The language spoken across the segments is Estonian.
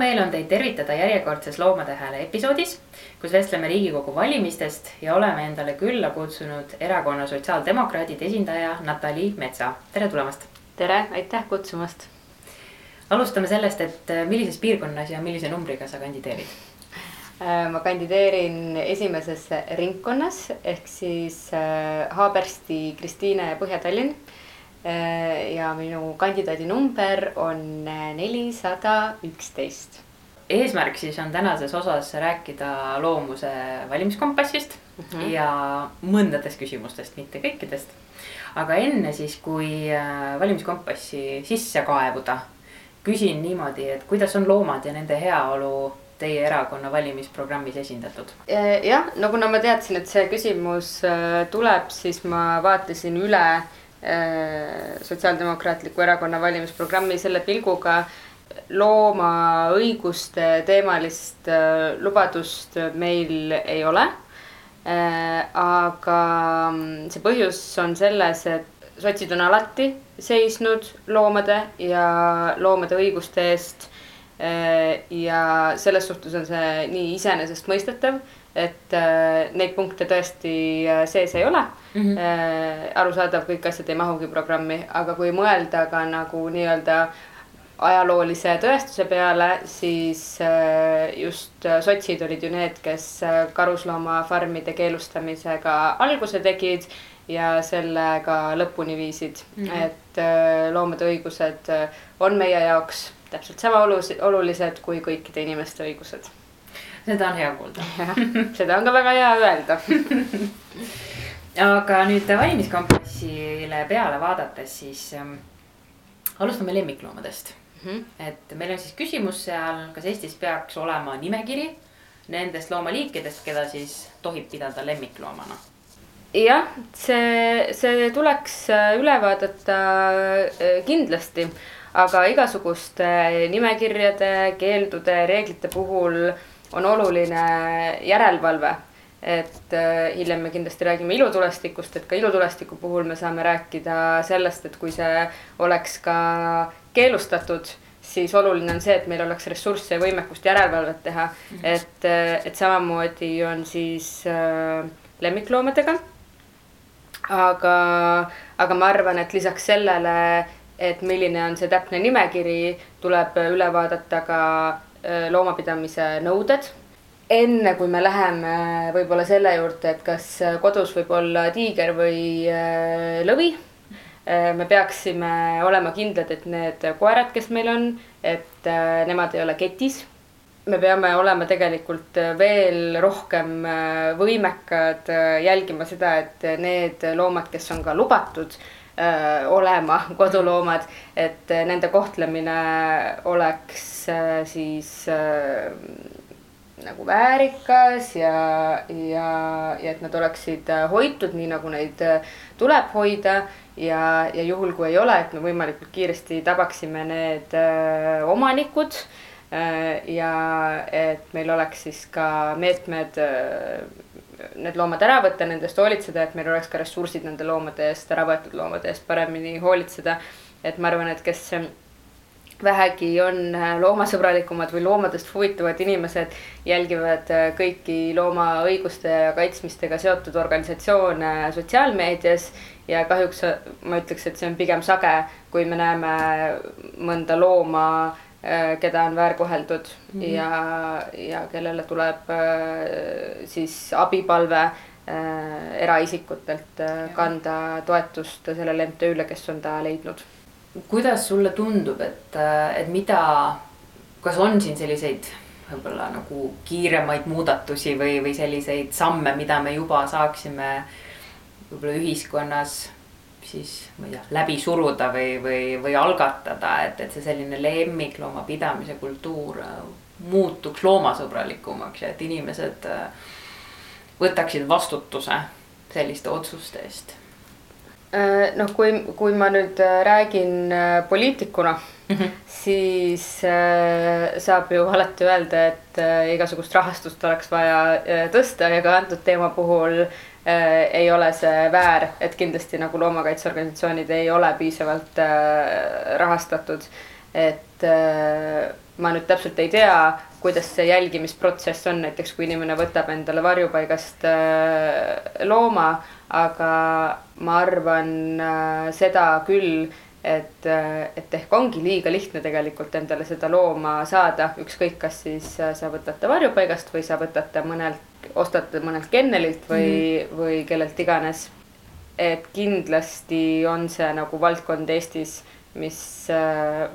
meel on teid tervitada järjekordses Loomade Hääle episoodis, kus vestleme Riigikogu valimistest ja oleme endale külla kutsunud erakonna sotsiaaldemokraadid esindaja Natali Metsa. tere tulemast. tere, aitäh kutsumast. alustame sellest, et millises piirkonnas ja millise numbriga sa kandideerid? Äh, ma kandideerin esimeses ringkonnas ehk siis äh, Haabersti, Kristiine ja Põhja-Tallinn Äh, ja minu kandidaadi number on äh, nelisada üksteist. eesmärk siis on tänases osas rääkida loomuse valimiskompassist mm -hmm. ja mõndadest küsimustest, mitte kõikidest. aga enne siis, kui äh, valimiskompassi sisse kaevuda, küsin niimoodi, et kuidas on loomad ja nende heaolu teie erakonna valimisprogrammis esindatud? jah, no kuna ma teadsin, et see küsimus tuleb, siis ma vaatasin üle Äh, Sotsiaaldemokraatliku Erakonna valimisprogrammi selle pilguga loomaõiguste teemalist äh, lubadust meil ei ole. Äh, aga mm, see põhjus on selles, et sotsid on alati seisnud loomade ja loomade õiguste eest. Ja selles suhtes on see nii iseenesestmõistetav et äh, neid punkte tõesti äh, sees ei ole mm. -hmm. Äh, arusaadav, kõik asjad ei mahugi programmi, aga kui mõelda ka nagu nii-öelda ajaloolise tõestuse peale, siis äh, just äh, sotsid olid ju need, kes äh, karusloomafarmide keelustamisega alguse tegid ja sellega lõpuni viisid mm. -hmm. et loomade õigused on meie jaoks täpselt sama olulised kui kõikide inimeste õigused seda on hea kuulda. seda on ka väga hea öelda aga nüüd valimiskompassile peale vaadates, siis ähm, alustame lemmikloomadest mm. -hmm. et meil on siis küsimus seal, kas Eestis peaks olema nimekiri nendest loomaliikidest, keda siis tohib pidada lemmikloomana jah, see, see tuleks äh, üle vaadata äh, kindlasti, aga igasuguste nimekirjade, keeldude, reeglite puhul on oluline järelevalve. et äh, hiljem me kindlasti räägime ilutulestikust, et ka ilutulestiku puhul me saame rääkida sellest, et kui see oleks ka keelustatud siis oluline on see, et meil oleks ressursse ja võimekust järelevalvet teha. -hmm. et, äh, et samamoodi on siis äh, lemmikloomadega. aga, aga ma arvan, et lisaks sellele, et milline on see täpne nimekiri, tuleb üle vaadata ka Äh, loomapidamise nõuded. enne kui me läheme võib-olla selle juurde, et kas kodus võib olla tiiger või äh, lõvi, äh, me peaksime olema kindlad, et need koerad, kes meil on, et nemad ei ole ketis me peame olema tegelikult veel rohkem võimekad jälgima seda, et need loomad, kes on ka lubatud öö, olema koduloomad, et nende kohtlemine oleks öö, siis öö, nagu väärikas ja, ja, ja et nad oleksid hoitud nii, nagu neid tuleb hoida. ja, ja juhul, kui ei ole, et me võimalikult kiiresti tabaksime need öö, omanikud. ja et meil oleks siis ka meetmed öö, need loomad ära võtta, nendest hoolitseda, et meil oleks ka ressursid nende loomade eest, ära võetud loomade eest paremini hoolitseda. et ma arvan, et kes vähegi on loomasõbralikumad või loomadest huvituvad inimesed, jälgivad kõiki loomaõiguste ja kaitsmistega seotud organisatsioone sotsiaalmeedias. ja kahjuks ma ütleks, et see on pigem sage, kui me näeme mõnda looma Äh, keda on väärkoheldud mm -hmm. ja, ja kellele tuleb äh, siis abipalve äh, eraisikutelt kanda toetust sellele MTÜ-le, kes on ta leidnud. kuidas sulle tundub, et, et mida, kas on siin selliseid võib-olla nagu kiiremaid muudatusi või, või selliseid samme, mida me juba saaksime võib-olla ühiskonnas siis ma ei tea, läbi suruda või, või, või algatada, et, et see selline lemmiklooma pidamise kultuur äh, muutuks loomasõbralikumaks ja et inimesed äh, võtaksid vastutuse selliste otsuste eest? Äh, noh, kui, kui ma nüüd räägin poliitikuna mm, -hmm. siis saab ju alati öelda, et igasugust rahastust oleks vaja tõsta ja ka antud teema puhul Äh, ei ole see väär, et kindlasti nagu loomakaitseorganisatsioonid ei ole piisavalt äh, rahastatud. et äh, ma nüüd täpselt ei tea, kuidas see jälgimisprotsess on, näiteks kui inimene võtab endale varjupaigast äh, looma, aga ma arvan äh, seda küll, et, et ehk ongi liiga lihtne tegelikult endale seda looma saada, ükskõik, kas siis sa võtad ta varjupaigast või sa võtad ta mõnelt, ostad ta mõnelt kennelilt või mm, -hmm. või kellelt iganes. et kindlasti on see nagu valdkond Eestis, mis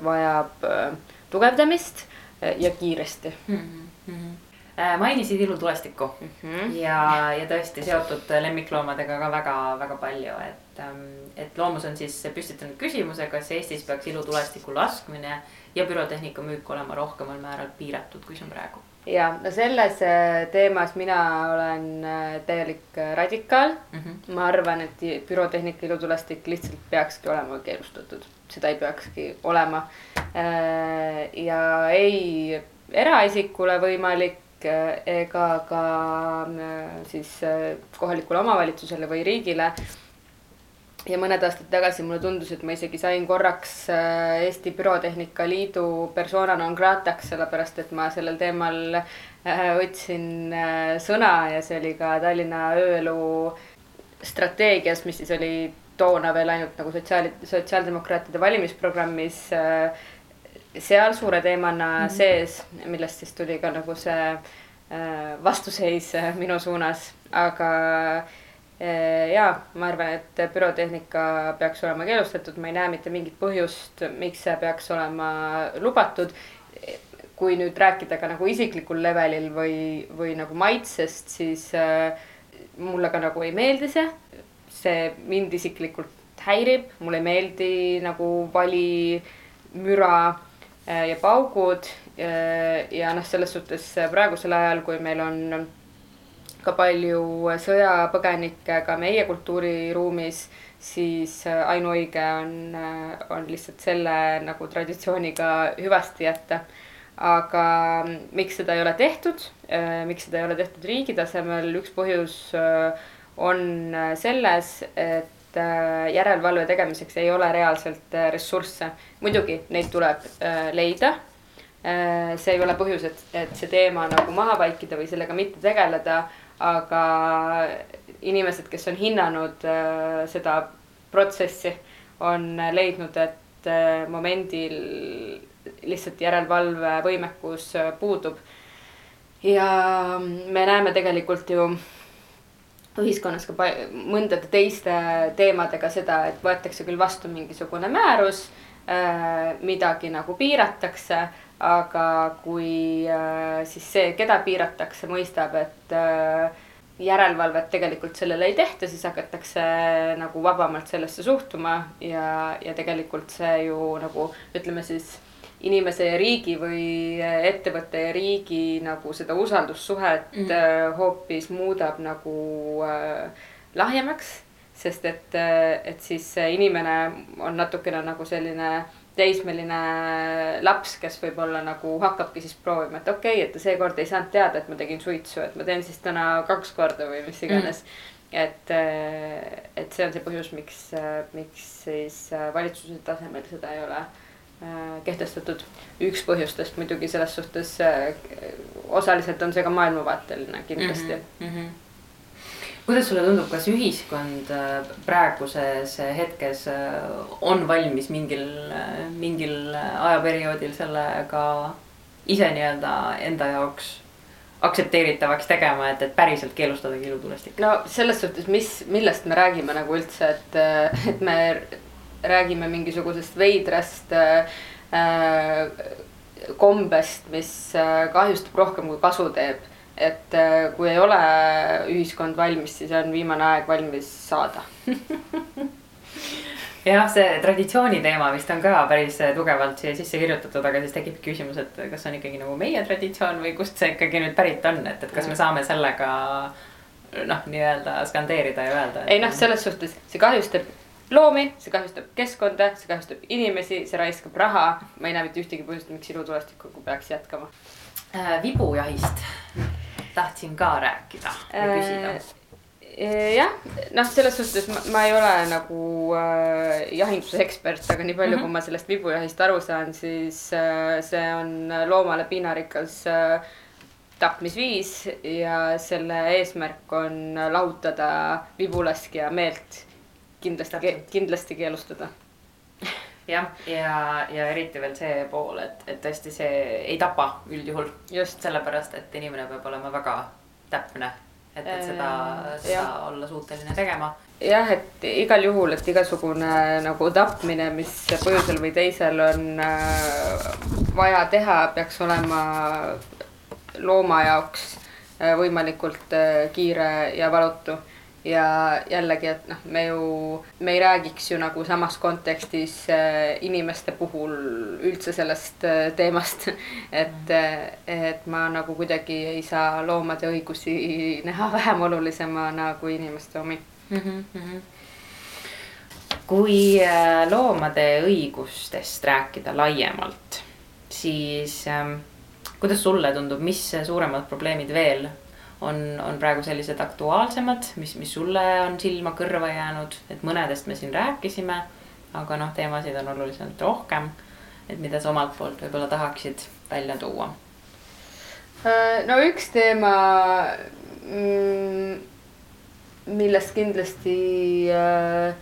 vajab tugevdamist ja kiiresti mm. -hmm. Mainisid ilutulestikku mm -hmm. ja, ja tõesti seotud lemmikloomadega ka väga-väga palju, et, ähm, et Loomus on siis püstitanud küsimuse, kas Eestis peaks ilutulestiku laskmine ja pürotehnika müük olema rohkemal määral piiratud, kui see on praegu ja no selles äh, teemas mina olen äh, täielik radikaal mm. -hmm. ma arvan, et pürotehnika ilutulestik lihtsalt peakski olema keelustatud seda ei peakski olema. Äh, ja ei eraisikule võimalik äh, ega ka äh, siis kohalikule omavalitsusele või riigile. ja mõned aastad tagasi mulle tundus, et ma isegi sain korraks Eesti Pürotehnika Liidu persona non grata'ks, sellepärast et ma sellel teemal võtsin sõna ja see oli ka Tallinna ööelu strateegias, mis siis oli toona veel ainult nagu sotsiaal, sotsiaaldemokraatide valimisprogrammis äh, seal suure teemana mm -hmm. sees, millest siis tuli ka nagu see äh, vastuseis äh, minu suunas, aga ja ma arvan, et pürotehnika peaks olema keelustatud, ma ei näe mitte mingit põhjust, miks see peaks olema lubatud. kui nüüd rääkida ka nagu isiklikul levelil või, või nagu maitsest, siis mulle ka nagu ei meeldi see see mind isiklikult häirib, mulle ei meeldi nagu vali, müra äh, ja paugud. Äh, ja noh, selles suhtes praegusel ajal, kui meil on ka palju sõjapõgenikke ka meie kultuuriruumis, siis ainuõige on, on lihtsalt selle nagu traditsiooniga hüvasti jätta. aga miks seda ei ole tehtud, miks seda ei ole tehtud riigi tasemel, üks põhjus on selles, et äh, järelevalve tegemiseks ei ole reaalselt äh, ressursse. muidugi neid tuleb leida. see ei ole põhjus, et, et see teema nagu maha vaikida või sellega mitte tegeleda, aga inimesed, kes on hinnanud seda protsessi, on leidnud, et momendil lihtsalt järelevalvevõimekus puudub. ja me näeme tegelikult ju ühiskonnas ka mõndade teiste teemadega seda, et võetakse küll vastu mingisugune määrus äh,, midagi nagu piiratakse, aga kui äh, siis see, keda piiratakse, mõistab, et äh, järelevalvet tegelikult sellele ei tehta, siis hakatakse nagu vabamalt sellesse suhtuma ja, ja tegelikult see ju nagu ütleme siis inimese ja riigi või ettevõtte ja riigi nagu seda usaldussuhet mm -hmm. hoopis muudab nagu äh, lahjemaks. sest et, äh, et siis see inimene on natukene nagu selline teismeline laps, kes võib-olla nagu hakkabki siis proovima, et okei okay,, et ta seekord ei saanud teada, et ma tegin suitsu, et ma teen siis täna kaks korda või mis iganes mm. -hmm. et, et see on see põhjus, miks, miks siis valitsuse tasemel seda ei ole Äh, kehtestatud. üks põhjustest muidugi selles suhtes äh, osaliselt on see ka maailmavaateline kindlasti mm. -hmm. kuidas sulle tundub, kas ühiskond äh, praeguses hetkes on valmis mingil, mingil ajaperioodil sellega ise nii-öelda enda jaoks aktsepteeritavaks tegema, et, et päriselt keelustada kilutulestik? no selles suhtes, mis, millest me räägime nagu üldse, et, et me räägime mingisugusest veidrast äh, kombest, mis äh, kahjustab rohkem kui kasu teeb. et äh, kui ei ole ühiskond valmis, siis on viimane aeg valmis saada jah, see traditsiooni teema vist on ka päris tugevalt siia sisse kirjutatud, aga siis tekib küsimus, et kas on ikkagi nagu meie traditsioon või kust see ikkagi nüüd pärit on, et, et kas me saame sellega noh, nii-öelda skandeerida ja öelda. ei noh, selles suhtes see kahjustab loomi, see kahjustab keskkonda, see kahjustab inimesi, see raiskab raha. ma ei näe mitte ühtegi põhjust, miks ilutulestikuga peaks jätkama äh,. vibujahist tahtsin ka rääkida ja küsida äh,. jah, noh, selles suhtes ma, ma ei ole nagu äh, jahinduse ekspert, aga nii palju mm, -hmm. kui ma sellest vibujahist aru saan, siis äh, see on loomale piinarikas äh, tapmisviis ja selle eesmärk on lahutada vibulaskja meelt. Kindlasti, kindlasti keelustada jah, ja, ja eriti veel see pool, et, et tõesti see ei tapa üldjuhul. just sellepärast, et inimene peab olema väga täpne, et, et seda, seda ja. olla suuteline tegema. jah, et igal juhul, et igasugune nagu tapmine, mis põhjusel või teisel on äh, vaja teha, peaks olema looma jaoks äh, võimalikult äh, kiire ja valutu ja jällegi, et noh, me ju, me ei räägiks ju nagu samas kontekstis äh, inimeste puhul üldse sellest äh, teemast. et, äh, et ma nagu kuidagi ei saa loomade õigusi näha vähem olulisemana kui inimeste omi mm. -hmm. kui loomade õigustest rääkida laiemalt, siis ähm, kuidas sulle tundub, mis suuremad probleemid veel on, on praegu sellised aktuaalsemad, mis, mis sulle on silma kõrva jäänud, et mõnedest me siin rääkisime. aga noh, teemasid on oluliselt rohkem. et mida sa omalt poolt võib-olla tahaksid välja tuua? Äh, no üks teema, mm, millest kindlasti äh,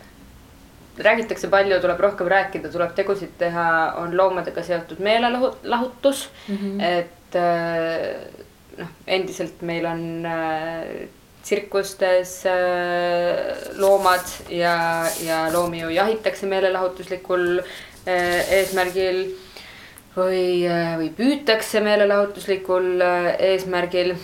räägitakse palju, tuleb rohkem rääkida, tuleb tegusid teha, on loomadega seotud meelelahutus mm. -hmm. et äh, noh, endiselt meil on äh, tsirkustes äh, loomad ja, ja loomi ju jahitakse meelelahutuslikul äh, eesmärgil või, äh, või püütakse meelelahutuslikul äh, eesmärgil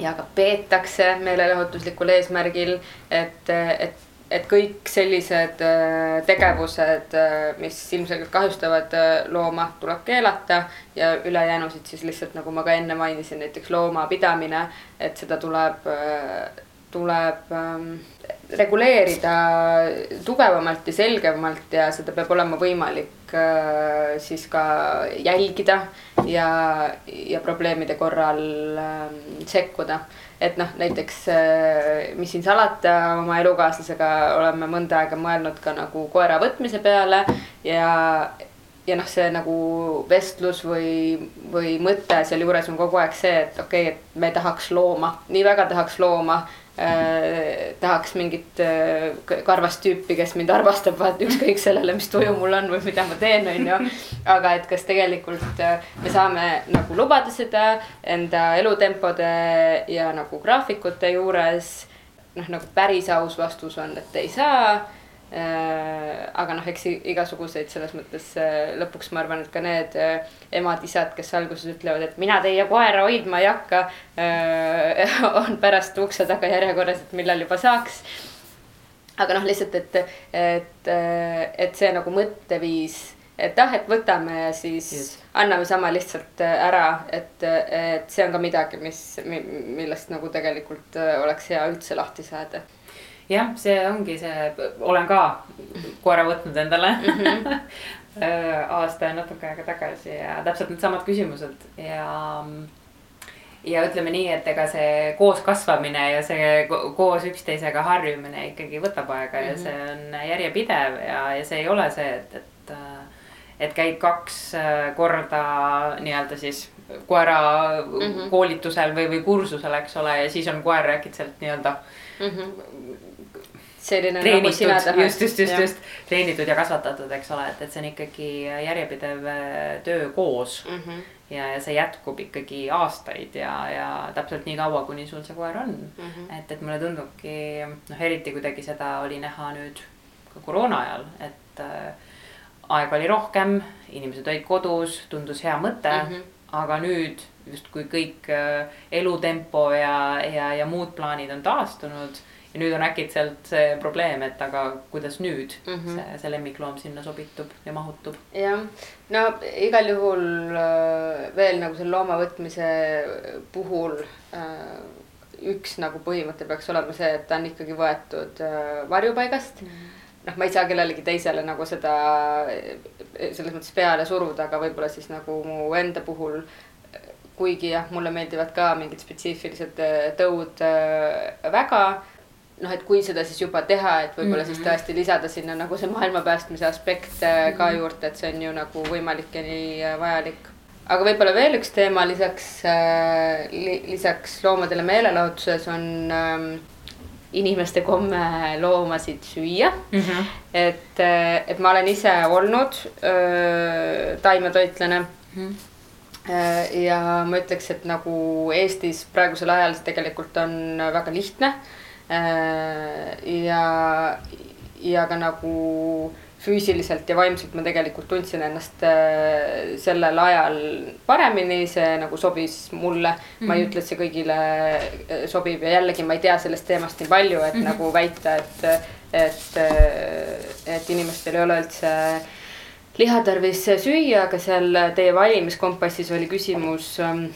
ja ka peetakse meelelahutuslikul eesmärgil, et, et et kõik sellised äh, tegevused, äh, mis ilmselgelt kahjustavad äh, looma, tuleb keelata ja ülejäänusid siis lihtsalt nagu ma ka enne mainisin, näiteks loomapidamine, et seda tuleb, tuleb ähm, reguleerida tugevamalt ja selgemalt ja seda peab olema võimalik siis ka jälgida ja, ja probleemide korral ähm, sekkuda. Et noh, näiteks äh, mis siin salata, oma elukaaslasega oleme mõnda aega mõelnud ka nagu koera võtmise peale ja, ja noh, see nagu vestlus või, või mõte sealjuures on kogu aeg see, et okei okay,, et me tahaks looma, nii väga tahaks looma äh,. tahaks mingit äh, karvast tüüpi, kes mind armastab, vaata ükskõik sellele, mis tuju mul on või mida ma teen, on ju. aga et kas tegelikult äh, me saame nagu lubada seda enda elutempode ja nagu graafikute juures. noh, nagu päris aus vastus on, et ei saa aga noh, eks igasuguseid selles mõttes äh, lõpuks ma arvan, et ka need äh, emad-isad, kes alguses ütlevad, et mina teie koera hoidma ei hakka. on pärast ukse taga järjekorras, et millal juba saaks. aga noh, lihtsalt, et, et, et see nagu mõtteviis, et ah, et võtame ja siis yes. anname sama lihtsalt ära, et, et see on ka midagi, mis, millest nagu tegelikult oleks hea üldse lahti saada jah, see ongi see, olen ka koera võtnud endale mm. -hmm. aasta ja natuke aega tagasi ja täpselt needsamad küsimused ja. ja ütleme nii, et ega see koos kasvamine ja see koos üksteisega harjumine ikkagi võtab aega mm -hmm. ja mhm. see on järjepidev ja, ja see ei ole see, et, et et käid kaks korda nii-öelda siis koera mm -hmm. koolitusel või, või kursusel, eks ole, ja siis on koer äkitselt nii-öelda mm -hmm selline treenitud, nagu sina tahad. just, just, just, just treenitud ja kasvatatud, eks ole, et, et see on ikkagi järjepidev äh, töö koos mm. -hmm. ja, ja see jätkub ikkagi aastaid ja, ja täpselt nii kaua, kuni sul see koer on mm. -hmm. et, et mulle tundubki noh, eriti kuidagi seda oli näha nüüd ka koroona ajal, et äh, aega oli rohkem, inimesed olid kodus, tundus hea mõte mm. -hmm. Aga nüüd justkui kõik äh, elutempo ja, ja, ja muud plaanid on taastunud ja nüüd on äkitselt see probleem, et aga kuidas nüüd mm -hmm. see, see lemmikloom sinna sobitub ja mahutub. jah, no igal juhul äh, veel nagu selle looma võtmise puhul äh, üks nagu põhimõte peaks olema see, et ta on ikkagi võetud varjupaigast mm. -hmm noh, ma ei saa kellelegi teisele nagu seda selles mõttes peale suruda, aga võib-olla siis nagu mu enda puhul kuigi jah, mulle meeldivad ka mingid spetsiifilised tõud väga noh, et kui seda siis juba teha, et võib-olla mm -hmm. siis mhm. tõesti lisada sinna nagu see maailma päästmise aspekt mm -hmm. ka juurde, et see on ju nagu võimalik ja nii vajalik. aga võib-olla veel üks teema lisaks li,, lisaks loomadele meelelahutuses on äh, inimeste komme loomasid süüa mm. -hmm. et, et ma olen ise olnud öö, taimetoitlane mm. -hmm ja ma ütleks, et nagu Eestis praegusel ajal tegelikult on väga lihtne ja, ja ka nagu füüsiliselt ja vaimselt ma tegelikult tundsin ennast äh, sellel ajal paremini, see nagu sobis mulle mm. -hmm. ma ei mhm. ütle, et see kõigile äh, sobib ja jällegi ma ei tea sellest teemast nii palju, et mm -hmm. nagu väita, et, et, et inimestel ei ole üldse liha tarvis süüa, aga seal teie valimiskompassis oli küsimus ähm,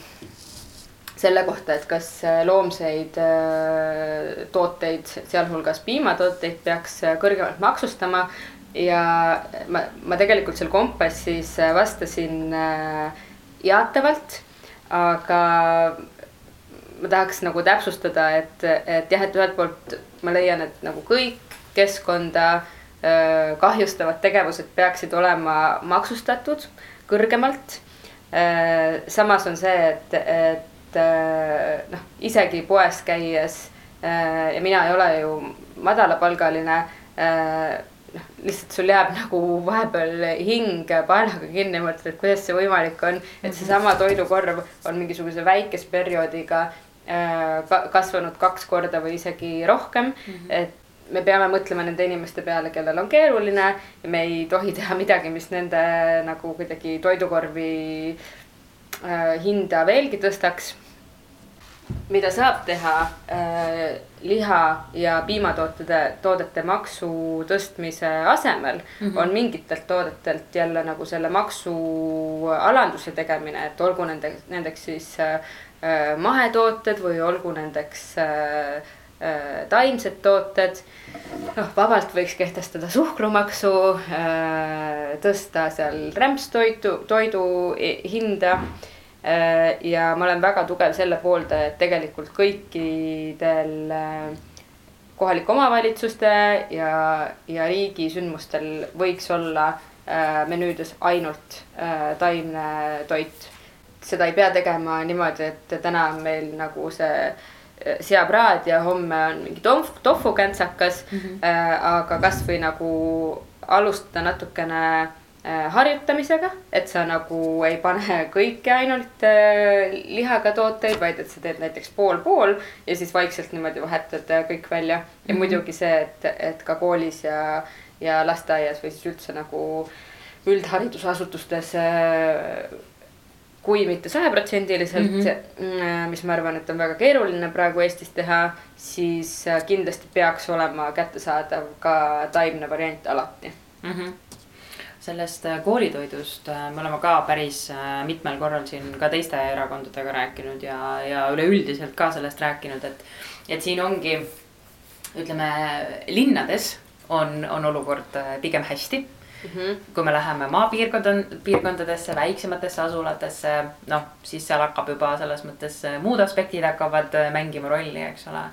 selle kohta, et kas äh, loomseid äh, tooteid, sealhulgas piimatooteid peaks äh, kõrgemalt maksustama. Ja ma, ma tegelikult seal Kompassis vastasin jaatavalt, aga ma tahaks nagu täpsustada, et, et jah, et ühelt poolt ma leian, et nagu kõik keskkonda kahjustavad tegevused peaksid olema maksustatud kõrgemalt. samas on see, et, et Äh, noh, isegi poes käies äh, ja mina ei ole ju madalapalgaline äh, noh, lihtsalt sul jääb nagu vahepeal hing paelaga kinni, mõtled, et kuidas see võimalik on, et mhm. seesama toidukorv on mingisuguse väikese perioodiga äh, kasvanud kaks korda või isegi rohkem mm, -hmm. et me peame mõtlema nende inimeste peale, kellel on keeruline ja me ei tohi teha midagi, mis nende nagu kuidagi toidukorvi äh, hinda veelgi tõstaks mida saab teha äh, liha ja piimatootede, toodete maksu tõstmise asemel mm, -hmm. on mingitelt toodetelt jälle nagu selle maksualanduse tegemine, et olgu nende, nendeks siis äh, mahetooted või olgu nendeks äh, äh, taimsed tooted. noh, vabalt võiks kehtestada suhkrumaksu äh,, tõsta seal rämpstoidu, toidu hinda äh, Äh, ja ma olen väga tugev selle pooldaja, et tegelikult kõikidel äh, kohalike omavalitsuste ja, ja riigi sündmustel võiks olla äh, menüüdes ainult taimne toit. seda ei pea tegema niimoodi, et täna on meil nagu see seapraad ja homme on mingi tof, tofukäntsakas mm. -hmm. aga kasvõi nagu alustada natukene Äh, harjutamisega, et sa nagu ei pane kõike ainult äh, lihaga tooteid, vaid et sa teed näiteks pool-pool ja siis vaikselt niimoodi vahetad äh, kõik välja. ja mm -hmm. muidugi see, et, et ka koolis ja, ja lasteaias või siis üldse nagu üldharidusasutustes kui mitte sajaprotsendiliselt mm, -hmm. mis ma arvan, et on väga keeruline praegu Eestis teha, siis kindlasti peaks olema kättesaadav ka taimne variant alati mm. -hmm sellest äh, koolitoidust äh, me oleme ka päris äh, mitmel korral siin ka teiste erakondadega rääkinud ja, ja üleüldiselt ka sellest rääkinud, et, et siin ongi, ütleme linnades on, on olukord pigem hästi mm. -hmm. kui me läheme maapiirkonda, piirkondadesse, väiksematesse asulatesse, noh, siis seal hakkab juba selles mõttes muud aspektid hakkavad mängima rolli, eks ole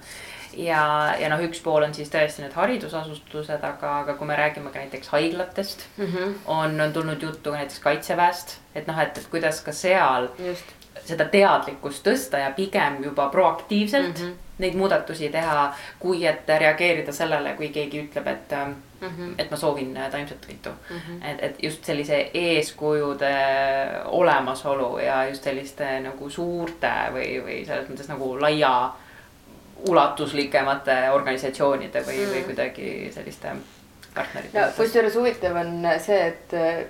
ja, ja noh, üks pool on siis tõesti need haridusasutused, aga, aga kui me räägime ka näiteks haiglatest mm, -hmm. on, on tulnud juttu ka näiteks kaitseväest, et noh, et, et kuidas ka seal Just. seda teadlikkust tõsta ja pigem juba proaktiivselt mm -hmm. neid muudatusi teha, kui et reageerida sellele, kui keegi ütleb, et mm. -hmm. et ma soovin taimset toitu mm. -hmm. et, et just sellise eeskujude olemasolu ja just selliste nagu suurte või, või selles mõttes nagu laia ulatuslikemate organisatsioonide või mm., või kuidagi selliste partnerite. no kusjuures huvitav on see, et äh,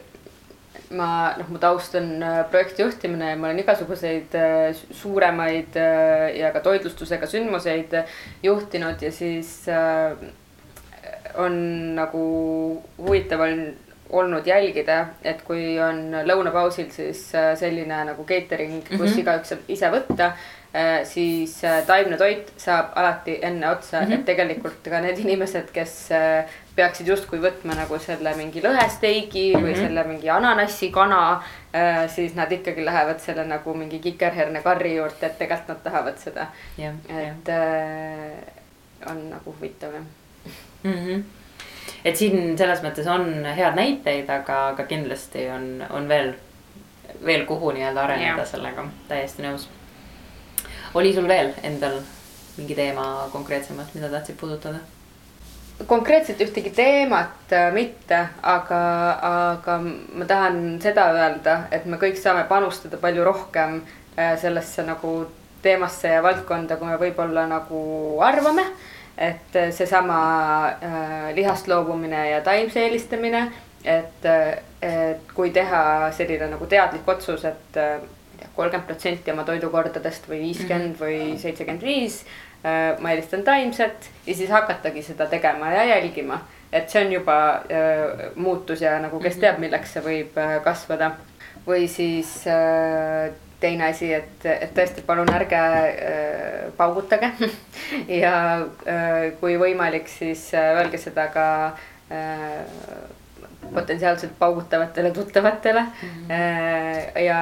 ma noh, mu taust on äh, projektijuhtimine ja ma olen igasuguseid äh, suuremaid ja ka toitlustusega sündmuseid juhtinud ja siis on nagu huvitav on olnud jälgida, et kui on lõunapausil siis selline nagu catering, kus mm -hmm. igaüks saab ise võtta siis taimne toit saab alati enne otsa mm, -hmm. et tegelikult ka need inimesed, kes peaksid justkui võtma nagu selle mingi lõhesteigi mm -hmm. või mhm. selle mingi ananassikana. siis nad ikkagi lähevad selle nagu mingi kikerhernekarri juurde, et tegelikult nad tahavad seda yeah,. et yeah. on nagu huvitav jah mm. -hmm et siin selles mõttes on head näiteid, aga, aga kindlasti on, on veel, veel kuhu nii-öelda areneda ja. sellega, täiesti nõus. Oli sul veel endal mingi teema konkreetsemalt, mida tahtsid puudutada? konkreetselt ühtegi teemat äh, mitte, aga, aga ma tahan seda öelda, et me kõik saame panustada palju rohkem äh, sellesse nagu teemasse ja valdkonda, kui me võib-olla nagu arvame et äh, seesama äh, lihast loobumine ja taimse eelistamine, et, et kui teha selline nagu teadlik otsus, et kolmkümmend protsenti oma toidukordadest või viiskümmend mm -hmm. või seitsekümmend viis ma eelistan taimset ja siis hakatagi seda tegema ja jälgima. et see on juba äh, muutus ja nagu kes mhm. teab, milleks see võib äh, kasvada. või siis äh, teine asi, et, et tõesti, palun ärge äh, paugutage ja äh, kui võimalik, siis äh, öelge seda ka äh, potentsiaalselt paugutavatele tuttavatele mm. -hmm. ja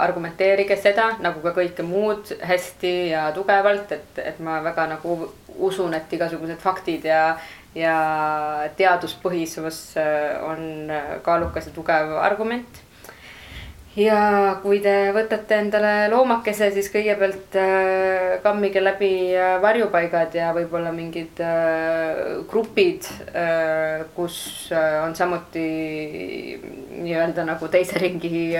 argumenteerige seda nagu ka kõike muud hästi ja tugevalt, et, et ma väga nagu usun, et igasugused faktid ja, ja teaduspõhisus äh, on kaalukas ja tugev argument ja kui te võtate endale loomakese, siis kõigepealt äh, kammige läbi äh, varjupaigad ja võib-olla mingid äh, grupid kus on samuti nii-öelda nagu teise ringi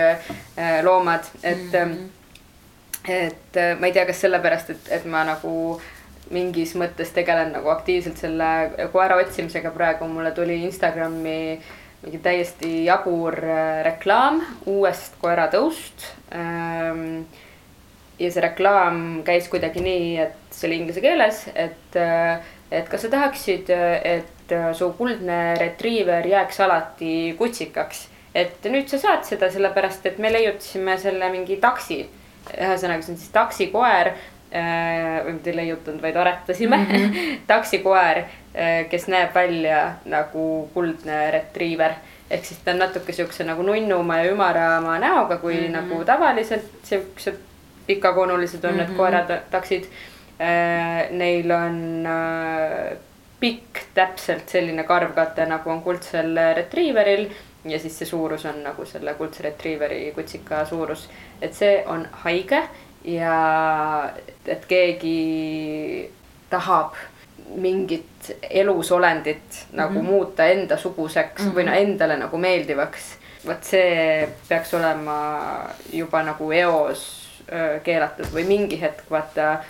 loomad, et mm. -hmm. et ma ei tea, kas sellepärast, et, et ma nagu mingis mõttes tegelen nagu aktiivselt selle koera otsimisega praegu, mulle tuli Instagrami äh, mingi täiesti jabur äh, reklaam uuest koeratõust. Ähm, ja see reklaam käis kuidagi nii, et see oli inglise keeles, et, äh, et kas sa tahaksid, et äh, su kuldne retriiver jääks alati kutsikaks. et nüüd sa saad seda sellepärast, et me leiutasime selle mingi taksi. ühesõnaga, see on siis taksikoer või mitte ei leiutanud, vaid aretasime mm -hmm. taksikoer Äh, kes näeb välja nagu kuldne retriiver. ehk siis ta on natuke siukse nagu nunnuma ja ümarama näoga, kui mm -hmm. nagu tavaliselt siuksed pikakoonulised on mm -hmm. need mhm. koerad, taksid. Äh, neil on äh, pikk, täpselt selline karvkate, nagu on kuldsel retriiveril ja siis see suurus on nagu selle kuldse retriiveri kutsika suurus, et see on haige ja et keegi tahab mingit elusolendit nagu mm -hmm. muuta endasuguseks mm -hmm. või no endale nagu meeldivaks. vot see peaks olema juba nagu eos öö, keelatud või mingi hetk vaata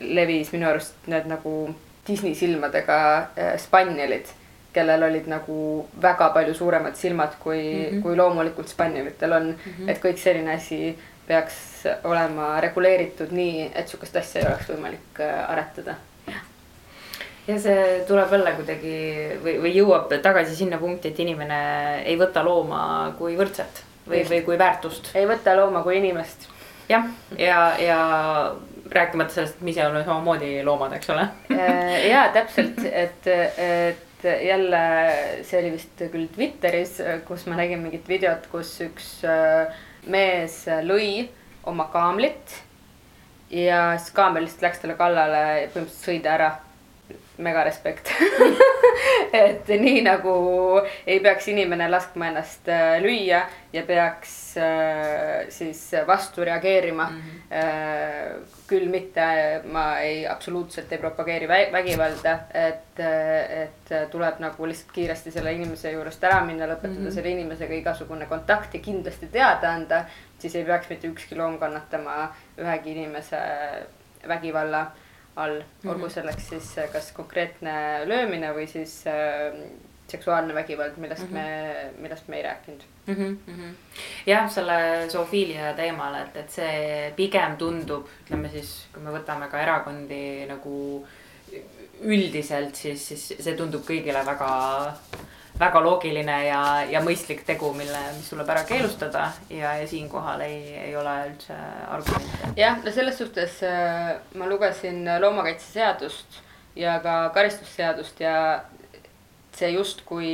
levis minu arust need nagu Disney silmadega spannelid kellel olid nagu väga palju suuremad silmad kui mm, -hmm. kui loomulikult spannelitel on mm. -hmm. et kõik selline asi peaks olema reguleeritud nii, et sihukest asja ei oleks võimalik äh, aretada ja see tuleb jälle kuidagi või, või jõuab tagasi sinna punkti, et inimene ei võta looma kui võrdset või, või kui väärtust. ei võta looma kui inimest. jah, ja, ja rääkimata sellest, et me ise oleme samamoodi loomad, eks ole äh, ja täpselt, et, et jälle see oli vist küll Twitteris, kus ma nägin mingit videot, kus üks äh, mees lõi oma kaamlit. ja siis kaamel lihtsalt läks talle kallale põhimõtteliselt sõi ta ära mega respekt et nii nagu ei peaks inimene laskma ennast äh, lüüa ja peaks siis vastu reageerima mm. -hmm. küll mitte, ma ei, absoluutselt ei propageeri vägivalda, et, et tuleb nagu lihtsalt kiiresti selle inimese juurest ära minna, lõpetada mm -hmm. selle inimesega igasugune kontakt ja kindlasti teada anda. siis ei peaks mitte ükski loom kannatama ühegi inimese vägivalla all mm, -hmm. olgu selleks siis äh, kas konkreetne löömine või siis äh, seksuaalne vägivald, millest mm -hmm. me, millest me ei rääkinud mm. -hmm. jah, selle zoofiilia teemal, et, et see pigem tundub, ütleme siis, kui me võtame ka erakondi nagu üldiselt, siis, siis see tundub kõigile väga väga loogiline ja, ja mõistlik tegu, mille, mis tuleb ära keelustada ja, ja siinkohal ei, ei ole üldse argumente. jah, no selles suhtes äh, ma lugesin loomakaitseseadust ja ka karistusseadust ja see justkui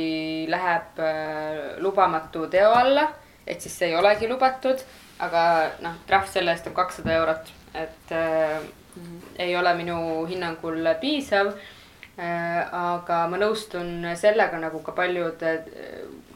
läheb äh, lubamatu teo alla, et siis see ei olegi lubatud, aga noh, trahv selle eest on kakssada eurot, et äh, ei ole minu hinnangul piisav Äh, aga ma nõustun sellega nagu ka paljud, äh,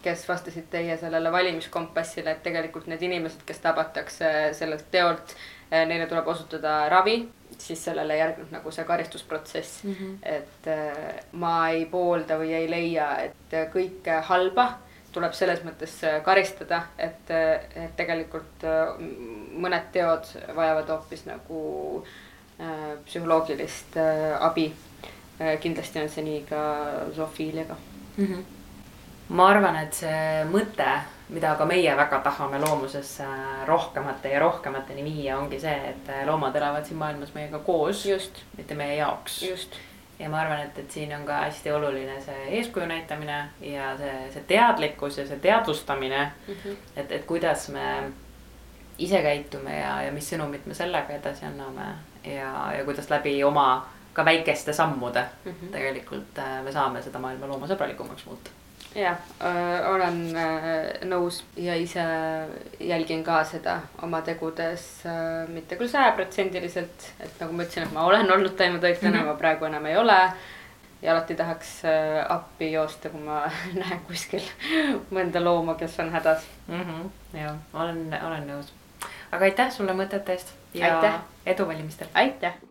kes vastasid teie sellele valimiskompassile, et tegelikult need inimesed, kes tabatakse sellelt teolt, äh, neile tuleb osutada ravi, siis sellele järgneb nagu see karistusprotsess mm. -hmm. et ma ei poolda või ei leia, et kõike halba tuleb selles mõttes karistada, et, et tegelikult mõned teod vajavad hoopis nagu psühholoogilist abi Äh, kindlasti on see nii ka zoofiiliaga mm. -hmm. ma arvan, et see mõte, mida ka meie väga tahame loomusesse rohkemate ja rohkemateni viia, ongi see, et loomad elavad siin maailmas meiega koos. mitte meie jaoks. ja ma arvan, et, et siin on ka hästi oluline see eeskuju näitamine ja see, see teadlikkus ja see teadvustamine mm. -hmm. et, et kuidas me ise käitume ja, ja mis sõnumit me sellega edasi anname ja, ja kuidas läbi oma ka väikeste sammude mm -hmm. tegelikult äh, me saame seda maailma loomasõbralikumaks muuta jah olen nõus ja ise jälgin ka seda oma tegudes mitte küll sajaprotsendiliselt, et nagu ma ütlesin, et ma olen olnud taimetoitlane mm, -hmm. ma praegu enam ei ole. ja alati tahaks appi joosta, kui ma näen kuskil mõnda looma, kes on hädas mm. -hmm. ja olen, olen nõus. aga aitäh sulle mõtete eest ja aitäh. edu valimistel. aitäh